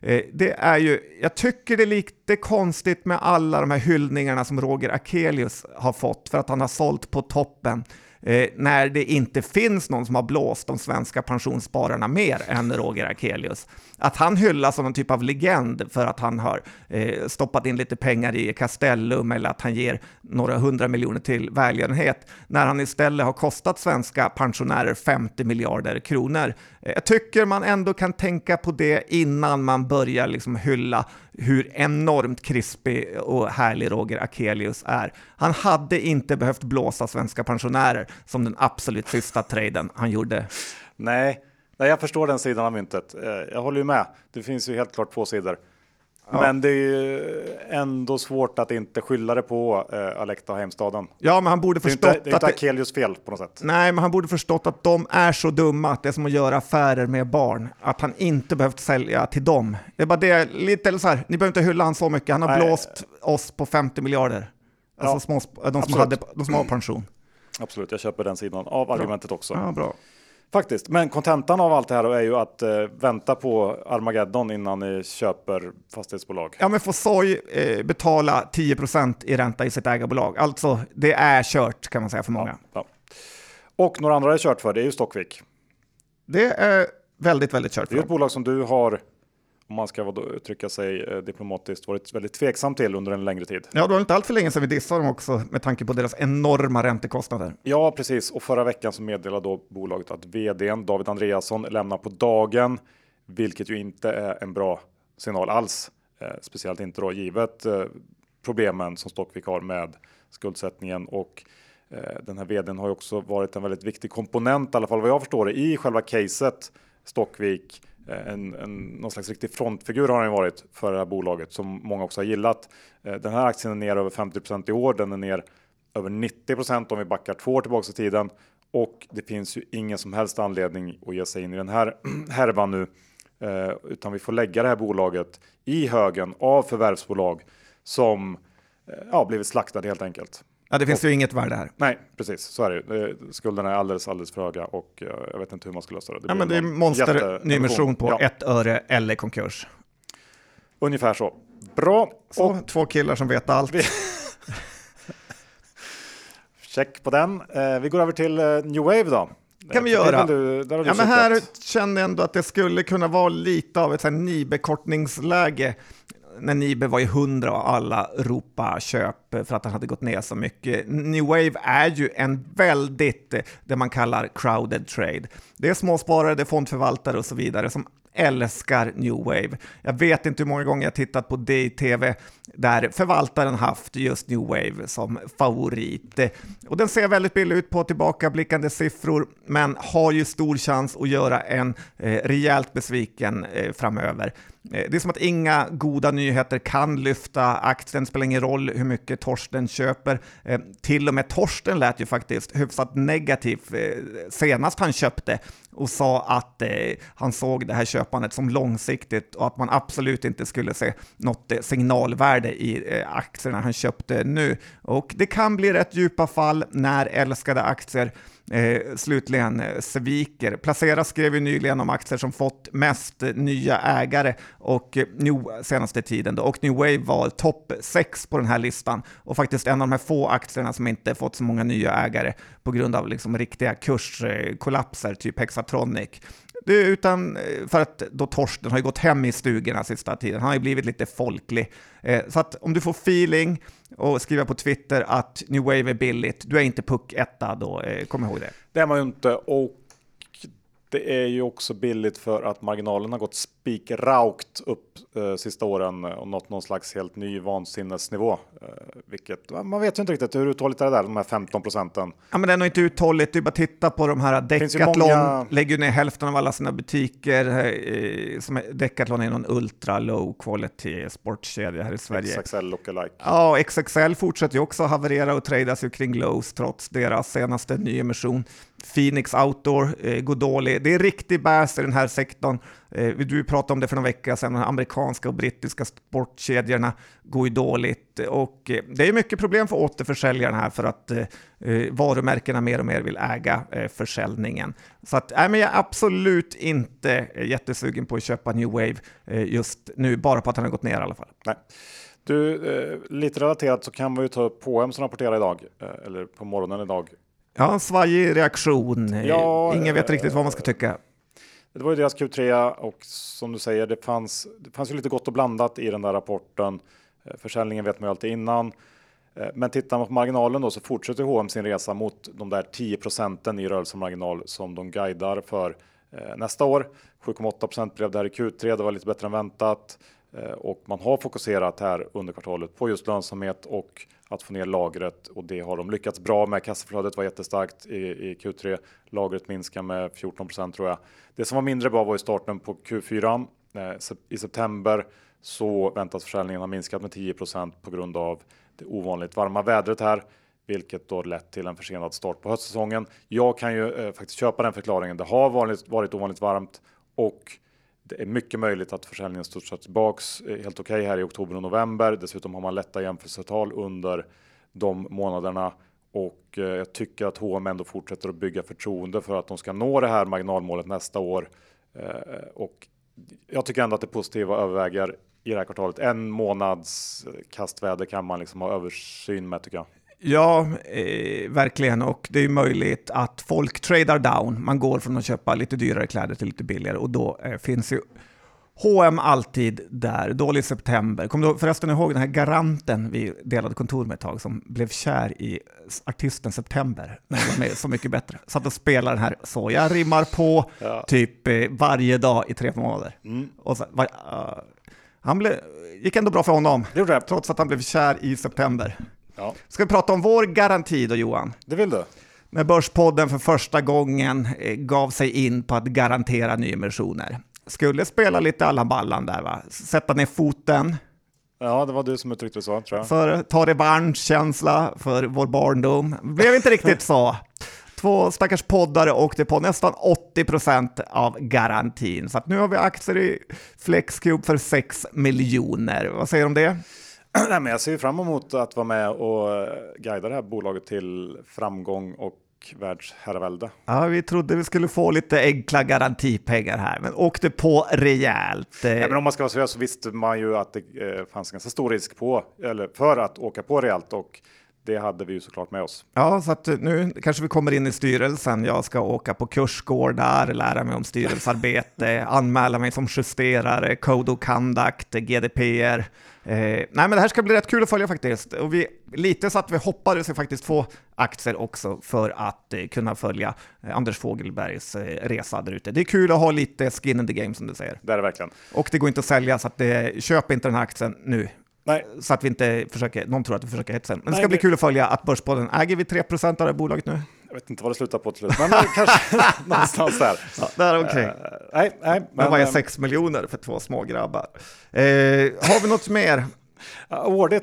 Eh, det är ju, jag tycker det är lite konstigt med alla de här hyllningarna som Roger Akelius har fått för att han har sålt på toppen eh, när det inte finns någon som har blåst de svenska pensionsspararna mer än Roger Akelius. Att han hyllas som en typ av legend för att han har eh, stoppat in lite pengar i Castellum eller att han ger några hundra miljoner till välgörenhet, när han istället har kostat svenska pensionärer 50 miljarder kronor. Eh, jag tycker man ändå kan tänka på det innan man börjar liksom hylla hur enormt krispig och härlig Roger Akelius är. Han hade inte behövt blåsa svenska pensionärer som den absolut sista traden han gjorde. Nej, Nej, jag förstår den sidan av myntet. Eh, jag håller ju med. Det finns ju helt klart två sidor. Ja. Men det är ju ändå svårt att inte skylla det på eh, Alekta Heimstaden. Ja, men han borde förstått det är inte, det är inte Akelius fel på något sätt. Nej, men han borde förstått att de är så dumma att det är som att göra affärer med barn. Att han inte behövt sälja till dem. Det är bara det, lite så här, ni behöver inte hylla han så mycket. Han har Nej. blåst oss på 50 miljarder. Alltså ja, små, de, som hade, de som har pension. Absolut, jag köper den sidan av argumentet bra. också. Ja, bra. Faktiskt, men kontentan av allt det här är ju att eh, vänta på Armageddon innan ni köper fastighetsbolag. Ja, men får Soy eh, betala 10% i ränta i sitt ägarbolag. Alltså, det är kört kan man säga för många. Ja, ja. Och några andra är kört för, det är ju Stockvik. Det är väldigt, väldigt kört. Det är ett bolag som du har om man ska uttrycka sig eh, diplomatiskt, varit väldigt tveksam till under en längre tid. Ja, det var inte allt för länge sedan vi dissade dem också med tanke på deras enorma räntekostnader. Ja, precis. Och förra veckan så meddelade då bolaget att vdn David Andreasson lämnar på dagen, vilket ju inte är en bra signal alls. Eh, speciellt inte då givet eh, problemen som Stockvik har med skuldsättningen och eh, den här vdn har ju också varit en väldigt viktig komponent, i alla fall vad jag förstår det, i själva caset Stockvik Eh, en, en, någon slags riktig frontfigur har han varit för det här bolaget som många också har gillat. Eh, den här aktien är ner över 50% i år. Den är ner över 90% om vi backar två år tillbaka i tiden och det finns ju ingen som helst anledning att ge sig in i den här härvan nu, eh, utan vi får lägga det här bolaget i högen av förvärvsbolag som eh, ja, blivit slaktade helt enkelt. Ja, det finns och, ju inget värde här. Nej, precis så är det. Skulderna är alldeles, alldeles för höga och uh, jag vet inte hur man ska lösa det. Det, ja, men det är monster nyemission på ja. ett öre eller konkurs. Ungefär så. Bra. Så, och, två killar som vet allt. Check på den. Uh, vi går över till uh, New Wave då. kan vi göra. Du, ja, men här kände jag ändå att det skulle kunna vara lite av ett NIBE-kortningsläge när Nibe var i 100 och alla ropa köp för att han hade gått ner så mycket. New Wave är ju en väldigt, eh, det man kallar crowded trade. Det är småsparare, det är fondförvaltare och så vidare som älskar New Wave. Jag vet inte hur många gånger jag tittat på det i tv där förvaltaren haft just New Wave som favorit. Och den ser väldigt billig ut på tillbakablickande siffror, men har ju stor chans att göra en eh, rejält besviken eh, framöver. Eh, det är som att inga goda nyheter kan lyfta aktien, det spelar ingen roll hur mycket Torsten köper. Eh, till och med Torsten lät ju faktiskt hyfsat negativ eh, senast han köpte och sa att han såg det här köpandet som långsiktigt och att man absolut inte skulle se något signalvärde i aktierna han köpte nu. Och det kan bli rätt djupa fall när älskade aktier eh, slutligen eh, sviker. Placera skrev ju nyligen om aktier som fått mest nya ägare och eh, New, senaste tiden då, och New Wave var topp 6 på den här listan och faktiskt en av de här få aktierna som inte fått så många nya ägare på grund av liksom riktiga kurskollapser, typ Hexatronic. Det är utan eh, för att då Torsten har ju gått hem i stugorna sista tiden. Han har ju blivit lite folklig. Eh, så att om du får feeling och skriva på Twitter att New Wave är billigt, du är inte puck etta då, eh, kom ihåg det. Det är man ju inte och det är ju också billigt för att marginalen har gått spikraukt upp eh, sista åren och nått någon slags helt ny vansinnesnivå. Eh, vilket man vet ju inte riktigt hur uthålligt är det där, de här 15 procenten. Ja, men det är nog inte uthålligt. Är bara titta på de här Decathlon många... lägger ner hälften av alla sina butiker. Eh, som är, Decathlon är någon ultra low quality sportkedja här i Sverige. XXL lookalike. Ja, XXL fortsätter ju också haverera och tradas ju kring lows trots deras senaste nyemission. Phoenix Outdoor eh, går dålig. Det är riktig bäs i den här sektorn. Eh, du pratade om det för några veckor sedan, de amerikanska och brittiska sportkedjorna går ju dåligt och eh, det är mycket problem för återförsäljarna här för att eh, eh, varumärkena mer och mer vill äga eh, försäljningen. Så att, nej, men jag är absolut inte eh, jättesugen på att köpa New Wave just nu, bara på att den har gått ner i alla fall. Nej. Du, lite relaterat så kan vi ju ta upp H&M som rapporterar idag, eller på morgonen idag. Ja, en svajig reaktion. Ja, Ingen vet riktigt vad man ska tycka. Det var ju deras Q3 och som du säger, det fanns, det fanns ju lite gott och blandat i den där rapporten. Eh, försäljningen vet man ju alltid innan. Eh, men tittar man på marginalen då så fortsätter H&M sin resa mot de där 10 procenten i rörelsemarginal som de guidar för eh, nästa år. 7,8% blev det här i Q3. Det var lite bättre än väntat Eh, och man har fokuserat här under kvartalet på just lönsamhet och att få ner lagret och det har de lyckats bra med. Kassaflödet var jättestarkt i, i Q3. Lagret minskar med 14% tror jag. Det som var mindre bra var i starten på Q4. Eh, I september så väntas försäljningen ha minskat med 10% på grund av det ovanligt varma vädret här, vilket då lett till en försenad start på höstsäsongen. Jag kan ju eh, faktiskt köpa den förklaringen. Det har varit, varit ovanligt varmt och det är mycket möjligt att försäljningen studsar tillbaks eh, helt okej okay här i oktober och november. Dessutom har man lätta jämförelsetal under de månaderna och eh, jag tycker att H&M ändå fortsätter att bygga förtroende för att de ska nå det här marginalmålet nästa år. Eh, och jag tycker ändå att det positiva överväger i det här kvartalet. En månads kastväder kan man liksom ha översyn med tycker jag. Ja, eh, verkligen. Och det är möjligt att folk tradar down. Man går från att köpa lite dyrare kläder till lite billigare och då eh, finns ju H&M alltid där, dålig september. Kommer du förresten ihåg den här garanten vi delade kontor med ett tag som blev kär i artisten September? Den är så mycket bättre. Satt och spelade den här så. Jag rimmar på ja. typ eh, varje dag i tre månader. Mm. Och så, var, uh, han blev, gick ändå bra för honom, trots att han blev kär i september. Ja. Ska vi prata om vår garanti då Johan? Det vill du. När Börspodden för första gången eh, gav sig in på att garantera nyemissioner skulle spela lite Allan Ballan där va? Sätta ner foten. Ja, det var du som uttryckte så tror jag. För ta revanschkänsla för vår barndom. Blev inte riktigt så. Två stackars poddare åkte på nästan 80 procent av garantin. Så nu har vi aktier i Flexcube för 6 miljoner. Vad säger du om det? Nej, men jag ser fram emot att vara med och guida det här bolaget till framgång och världsherravälde. Ja, vi trodde vi skulle få lite enkla garantipengar här, men åkte på rejält. Ja, men om man ska vara seriös så visste man ju att det eh, fanns ganska stor risk på, eller för att åka på rejält och det hade vi ju såklart med oss. Ja, så att nu kanske vi kommer in i styrelsen. Jag ska åka på kursgårdar, lära mig om styrelsearbete, anmäla mig som justerare, Code of Conduct, GDPR. Eh, nej, men det här ska bli rätt kul att följa faktiskt. Och vi, lite så att vi hoppades faktiskt få aktier också för att eh, kunna följa eh, Anders Fogelbergs eh, resa där ute. Det är kul att ha lite skin in the game som du säger. Det är det verkligen. Och det går inte att sälja, så att det, köp inte den här aktien nu. Nej. Så att vi inte försöker, någon tror att vi försöker hetsa. Men det ska Nej, bli kul att följa att Börspodden, äger vi 3% av det här bolaget nu? Jag vet inte vad det slutar på till slut, men kanske någonstans där. Ja, det är okej. Okay. Uh, nej, nej. Men vad är 6 miljoner för två små grabbar? Uh, har vi något mer? Uh,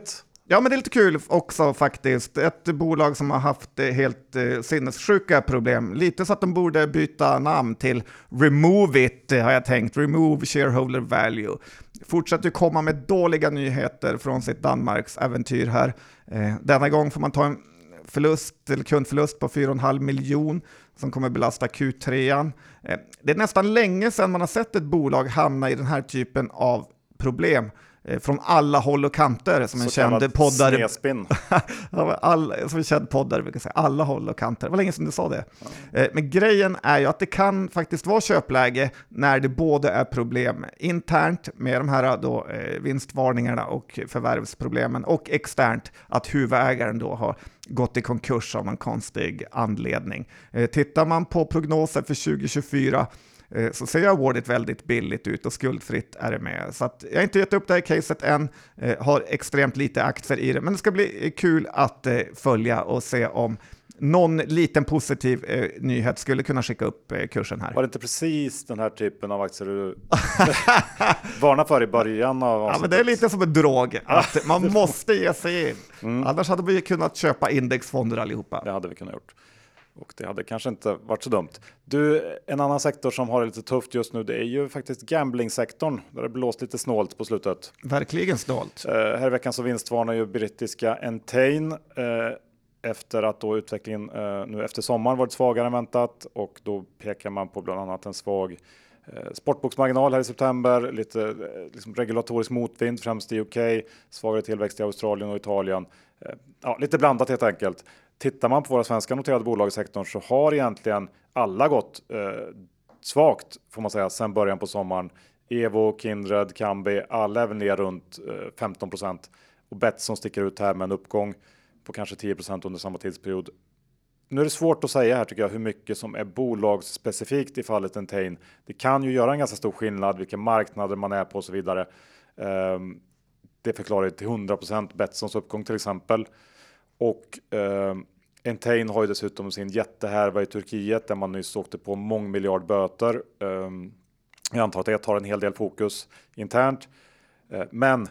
Ja, men det är lite kul också faktiskt. Ett bolag som har haft helt eh, sinnessjuka problem. Lite så att de borde byta namn till Remove It, har jag tänkt. Remove Shareholder Value. Fortsätter komma med dåliga nyheter från sitt Danmarks äventyr här. Eh, denna gång får man ta en förlust, eller kundförlust på 4,5 miljon som kommer belasta Q3. Eh, det är nästan länge sedan man har sett ett bolag hamna i den här typen av problem. Eh, från alla håll och kanter som en Så känd poddare. All, som en känd poddare brukar säga, alla håll och kanter. Det var länge sedan du sa det. Ja. Men grejen är ju att det kan faktiskt vara köpläge när det både är problem internt med de här då, eh, vinstvarningarna och förvärvsproblemen och externt att huvudägaren då har gått i konkurs av någon konstig anledning. Tittar man på prognoser för 2024 Eh, så ser awardet väldigt billigt ut och skuldfritt är det med. Så jag har inte gett upp det här caset än, eh, har extremt lite aktier i det, men det ska bli kul att eh, följa och se om någon liten positiv eh, nyhet skulle kunna skicka upp eh, kursen här. Var det inte precis den här typen av aktier du varnade för i början av Ja, men det är lite som en drog, att man måste ge sig in. Mm. Annars hade vi kunnat köpa indexfonder allihopa. Det hade vi kunnat gjort. Och det hade kanske inte varit så dumt. Du, en annan sektor som har det lite tufft just nu, det är ju faktiskt gamblingsektorn. Där det blåst lite snålt på slutet. Verkligen snålt. Uh, här i veckan så vinstvarnar ju brittiska Entain uh, efter att då utvecklingen uh, nu efter sommaren varit svagare än väntat och då pekar man på bland annat en svag Sportboksmarginal här i september, lite liksom regulatorisk motvind främst i UK, svagare tillväxt i Australien och Italien. Ja, lite blandat helt enkelt. Tittar man på våra svenska noterade bolag i sektorn så har egentligen alla gått eh, svagt får man säga sedan början på sommaren. Evo, Kindred, Kambi, alla är väl ner runt eh, 15% och Betsson sticker ut här med en uppgång på kanske 10% under samma tidsperiod. Nu är det svårt att säga här tycker jag hur mycket som är bolagsspecifikt i fallet Entain. Det kan ju göra en ganska stor skillnad vilka marknader man är på och så vidare. Eh, det förklarar ju till 100% Betssons uppgång till exempel. Och eh, Entain har ju dessutom sin jättehärva i Turkiet där man nyss åkte på mångmiljardböter. Eh, jag antar att det tar en hel del fokus internt. Eh, men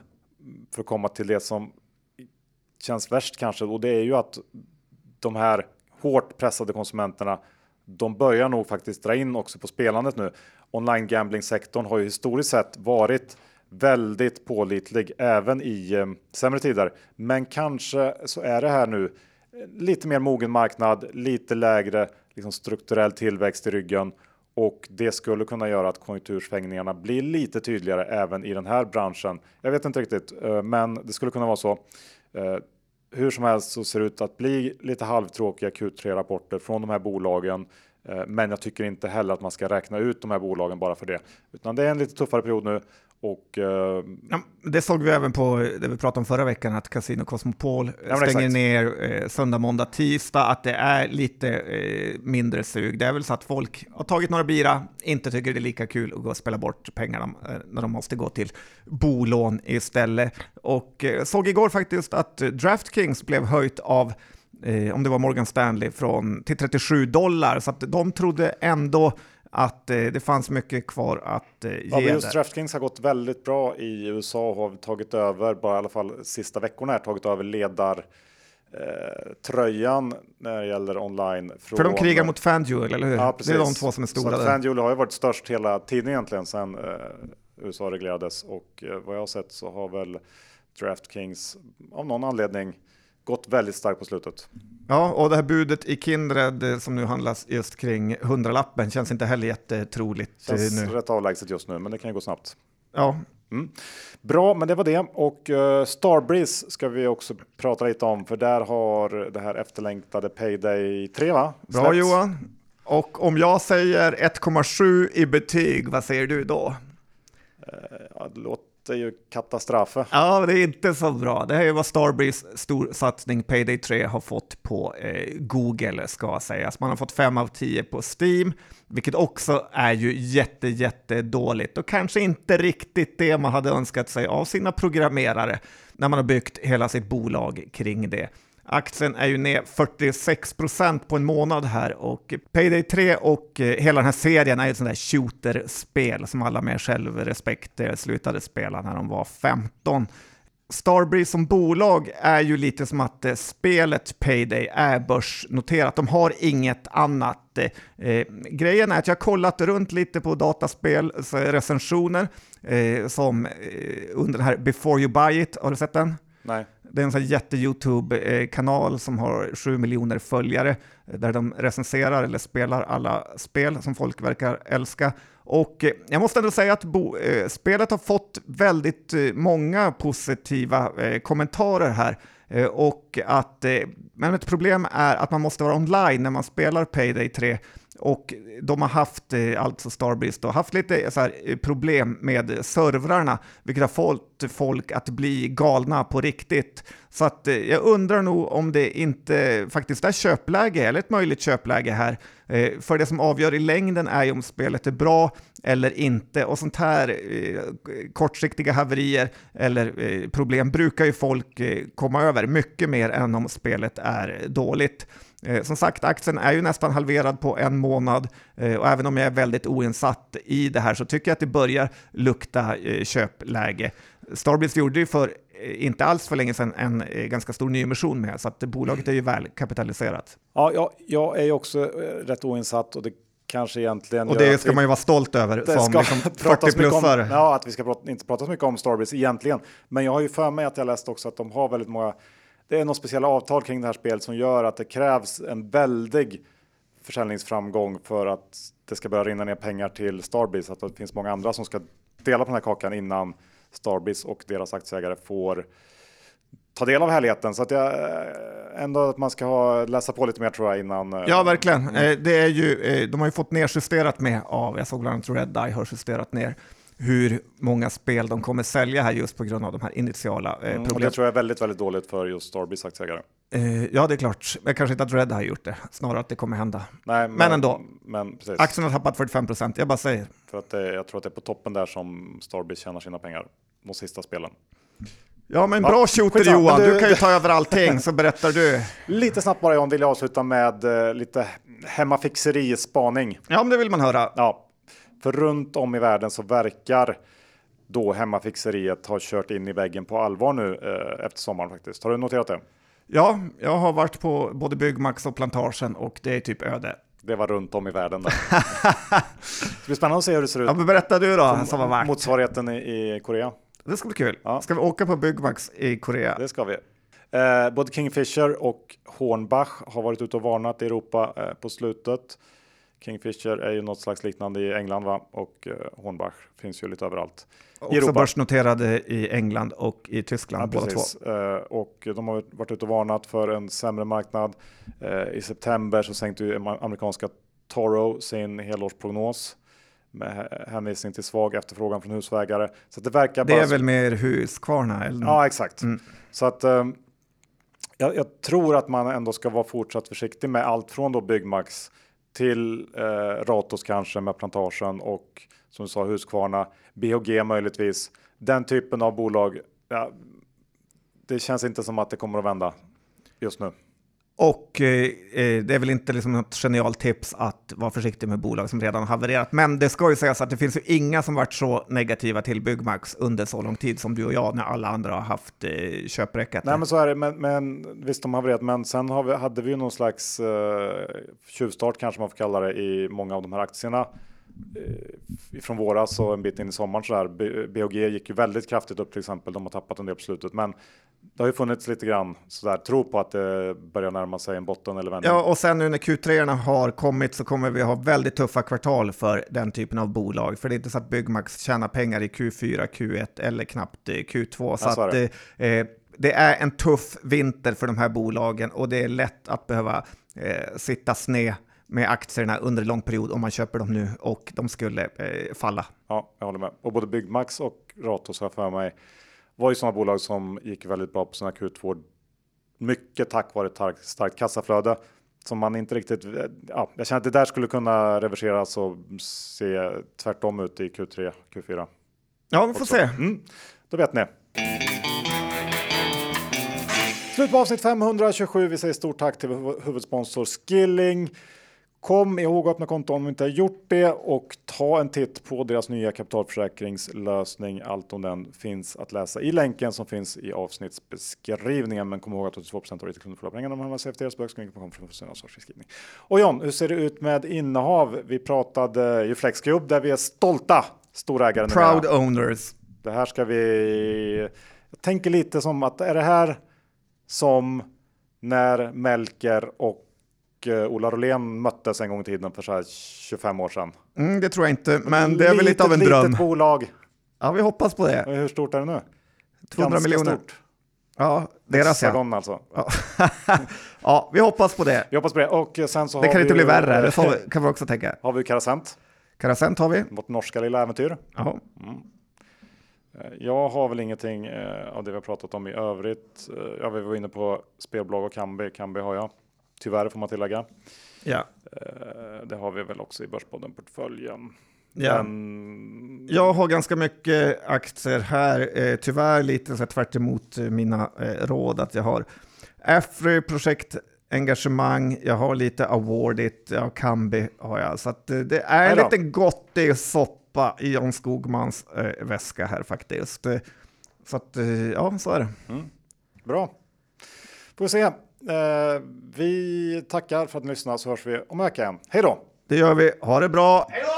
för att komma till det som känns värst kanske och det är ju att de här hårt pressade konsumenterna de börjar nog faktiskt dra in också på spelandet nu. Online gambling sektorn har ju historiskt sett varit väldigt pålitlig även i eh, sämre tider. Men kanske så är det här nu eh, lite mer mogen marknad, lite lägre liksom strukturell tillväxt i ryggen och det skulle kunna göra att konjunktursvängningarna blir lite tydligare även i den här branschen. Jag vet inte riktigt, eh, men det skulle kunna vara så. Eh, hur som helst så ser det ut att bli lite halvtråkiga Q3-rapporter från de här bolagen. Men jag tycker inte heller att man ska räkna ut de här bolagen bara för det, utan det är en lite tuffare period nu och, uh, ja, det såg vi även på det vi pratade om förra veckan, att Casino Cosmopol ja, stänger exakt. ner eh, söndag, måndag, tisdag, att det är lite eh, mindre sug. Det är väl så att folk har tagit några bira, inte tycker det är lika kul att gå och spela bort pengarna eh, när de måste gå till bolån istället. Och eh, såg igår faktiskt att DraftKings blev höjt av eh, om det var Morgan Stanley, från, till 37 dollar, så att de trodde ändå att eh, det fanns mycket kvar att eh, ge. Ja, just DraftKings har gått väldigt bra i USA och har tagit över, bara i alla fall sista veckorna här, tagit över ledar eh, tröjan när det gäller online. Från, För de krigar mot FanDuel, eller hur? Ja, precis. Det är de två som är stora. Så FanDuel har ju varit störst hela tiden egentligen sedan eh, USA reglerades och eh, vad jag har sett så har väl DraftKings av någon anledning gått väldigt starkt på slutet. Ja, och det här budet i Kindred eh, som nu handlas just kring hundralappen känns inte heller jättetroligt. Känns nu. rätt avlägset just nu, men det kan ju gå snabbt. Ja. Mm. Bra, men det var det. Och uh, Starbreeze ska vi också prata lite om, för där har det här efterlängtade Payday 3 va? Bra Johan. Och om jag säger 1,7 i betyg, vad säger du då? Uh, ja, det låter är ju katastrofe. Ja, det är inte så bra. Det här är vad Starbreeze stor satsning Payday 3 har fått på eh, Google ska sägas. Man har fått 5 av 10 på Steam, vilket också är ju jätte, jätte dåligt och kanske inte riktigt det man hade önskat sig av sina programmerare när man har byggt hela sitt bolag kring det. Aktien är ju ner 46 procent på en månad här och Payday 3 och eh, hela den här serien är ju ett sånt där shooter-spel som alla med självrespekt eh, slutade spela när de var 15. Starbreeze som bolag är ju lite som att eh, spelet Payday är börsnoterat. De har inget annat. Eh, eh grejen är att jag har kollat runt lite på dataspelsrecensioner eh, som eh, under den här Before You Buy It. Har du sett den? Nej. Det är en sån jätte-YouTube-kanal som har 7 miljoner följare eh, där de recenserar eller spelar alla spel som folk verkar älska. Och eh, jag måste ändå säga att bo, eh, spelet har fått väldigt eh, många positiva eh, kommentarer här. Eh, och att, eh, men ett problem är att man måste vara online när man spelar Payday 3 och de har haft, eh, alltså Starbreeze, haft lite så här, eh, problem med servrarna, vilket har fått folk att bli galna på riktigt. Så att eh, jag undrar nog om det inte faktiskt är köpläge, eller ett möjligt köpläge här. För det som avgör i längden är ju om spelet är bra eller inte. Och sånt här kortsiktiga haverier eller problem brukar ju folk komma över mycket mer än om spelet är dåligt. Eh, som sagt, aktien är ju nästan halverad på en månad eh, och även om jag är väldigt oinsatt i det här så tycker jag att det börjar lukta eh, köpläge. Starbreeze gjorde ju för inte alls för länge sedan en ganska stor nyemission med, så att bolaget är ju väl kapitaliserat. Ja, jag, jag är ju också rätt oinsatt och det kanske egentligen... Och det ska vi, man ju vara stolt över som liksom 40-plussare. Ja, att vi ska prata, inte prata så mycket om Starbreeze egentligen. Men jag har ju för mig att jag läst också att de har väldigt många det är något speciella avtal kring det här spelet som gör att det krävs en väldig försäljningsframgång för att det ska börja rinna ner pengar till Starbreeze. Att det finns många andra som ska dela på den här kakan innan Starbreeze och deras aktieägare får ta del av härligheten. Så att jag eh, ändå att man ska ha, läsa på lite mer tror jag innan. Eh, ja, verkligen. Mm. Det är ju, de har ju fått nedjusterat med av, jag såg bland annat Red Eye har justerat ner hur många spel de kommer sälja här just på grund av de här initiala eh, problemen. Mm, det tror jag är väldigt, väldigt dåligt för just Starbys aktieägare. Eh, ja, det är klart. Men kanske inte att Red har gjort det, snarare att det kommer hända. Nej, men, men ändå. Men, precis. Aktien har tappat 45 procent, jag bara säger. För att det, jag tror att det är på toppen där som Starbys tjänar sina pengar, de sista spelen. Ja, men bra shooter Johan, du, du, kan ju ta över allting, så berättar du. Lite snabbt bara Johan, vill jag avsluta med uh, lite hemmafixeri-spaning. Ja, men det vill man höra. Ja, för runt om i världen så verkar då hemmafixeriet ha kört in i väggen på allvar nu eh, efter sommaren faktiskt. Har du noterat det? Ja, jag har varit på både Byggmax och Plantagen och det är typ öde. Det var runt om i världen där. det blir spännande att se hur det ser ut. Ja, men berätta du då, som, som var Motsvarigheten i, i Korea. Det ska bli kul. Ja. Ska vi åka på Byggmax i Korea? Det ska vi. Eh, både Kingfisher och Hornbach har varit ute och varnat i Europa eh, på slutet. Kingfisher är ju något slags liknande i England va? och eh, Hornbach finns ju lite överallt. Också Europa. börsnoterade i England och i Tyskland ja, båda två. Eh, och de har varit ute och varnat för en sämre marknad. Eh, I september så sänkte ju amerikanska Toro sin helårsprognos med hänvisning till svag efterfrågan från husvägare. Så det verkar Det är väl mer Husqvarna? Eller? Ja, exakt. Mm. Så att um, jag, jag, tror att man ändå ska vara fortsatt försiktig med allt från då Byggmax till eh, Ratos kanske med plantagen och som du sa Husqvarna, BHG möjligtvis. Den typen av bolag. Ja, det känns inte som att det kommer att vända just nu. Och eh, eh, det är väl inte liksom något genialt tips att vara försiktig med bolag som redan har havererat. Men det ska ju sägas att det finns ju inga som varit så negativa till Byggmax under så lång tid som du och jag när alla andra har haft eh, köpräcket. Nej, men så är det. Men, men visst, de har havererat. Men sen har vi, hade vi ju någon slags eh, tjuvstart kanske man får kalla det i många av de här aktierna från våras och en bit in i sommaren så där. BHG gick ju väldigt kraftigt upp till exempel. De har tappat en del på slutet, men det har ju funnits lite grann sådär tro på att det börjar närma sig en botten eller vändning. Ja, och sen nu när Q3 har kommit så kommer vi ha väldigt tuffa kvartal för den typen av bolag. För det är inte så att Byggmax tjänar pengar i Q4, Q1 eller knappt Q2. Så ja, att, eh, eh, det är en tuff vinter för de här bolagen och det är lätt att behöva eh, sitta sned med aktierna under en lång period om man köper dem nu och de skulle eh, falla. Ja, jag håller med. Och både Byggmax och Ratos har för mig var ju sådana bolag som gick väldigt bra på sina Q2. Mycket tack vare ett starkt, kassaflöde som man inte riktigt. Ja, jag känner att det där skulle kunna reverseras och se tvärtom ut i Q3, Q4. Ja, vi får också. se. Mm, då vet ni. Slut på avsnitt 527. Vi säger stort tack till huvudsponsor Skilling. Kom ihåg att öppna konto om du inte har gjort det och ta en titt på deras nya kapitalförsäkringslösning. Allt om den finns att läsa i länken som finns i avsnittsbeskrivningen. Men kom ihåg att 82 av retailkunder förlorar pengar om de handlar CFDs böcker för ansvarsförskrivning. Och John, hur ser det ut med innehav? Vi pratade ju Flexcube där vi är stolta storägare. Proud owners. Det här ska vi. Jag tänker lite som att är det här som när Melker och Ola Rolén möttes en gång i tiden för så 25 år sedan. Mm, det tror jag inte, men det är väl lite av en dröm. Litet bolag. Ja, vi hoppas på det. Hur stort är det nu? 200 Ganska miljoner. Stort. Ja, deras ja. alltså. Ja. ja, vi hoppas på det. Vi hoppas på det. Och sen så det kan vi inte bli värre, det får, kan vi också tänka. Har vi Karasent. Karasent har vi. Vårt norska lilla äventyr. Ja. Mm. Eh, jag har väl ingenting eh, av det vi har pratat om i övrigt. Ja, vi var inne på spelbolag och Kambi. Kambi har jag. Tyvärr får man tillägga. Ja. Eh, det har vi väl också i Börspodden-portföljen. Ja. Men... Jag har ganska mycket aktier här, eh, tyvärr lite så tvärt emot mina eh, råd att jag har Afry projektengagemang, jag har lite Awardit, jag har Kambi har jag. Så det är lite gott i soppa i John Skogmans eh, väska här faktiskt. Så att, ja, så är det. Mm. Bra. Får vi se. Eh, vi tackar för att ni lyssnade så hörs vi om en vecka igen. Hej då! Det gör vi. Ha det bra! Hej då!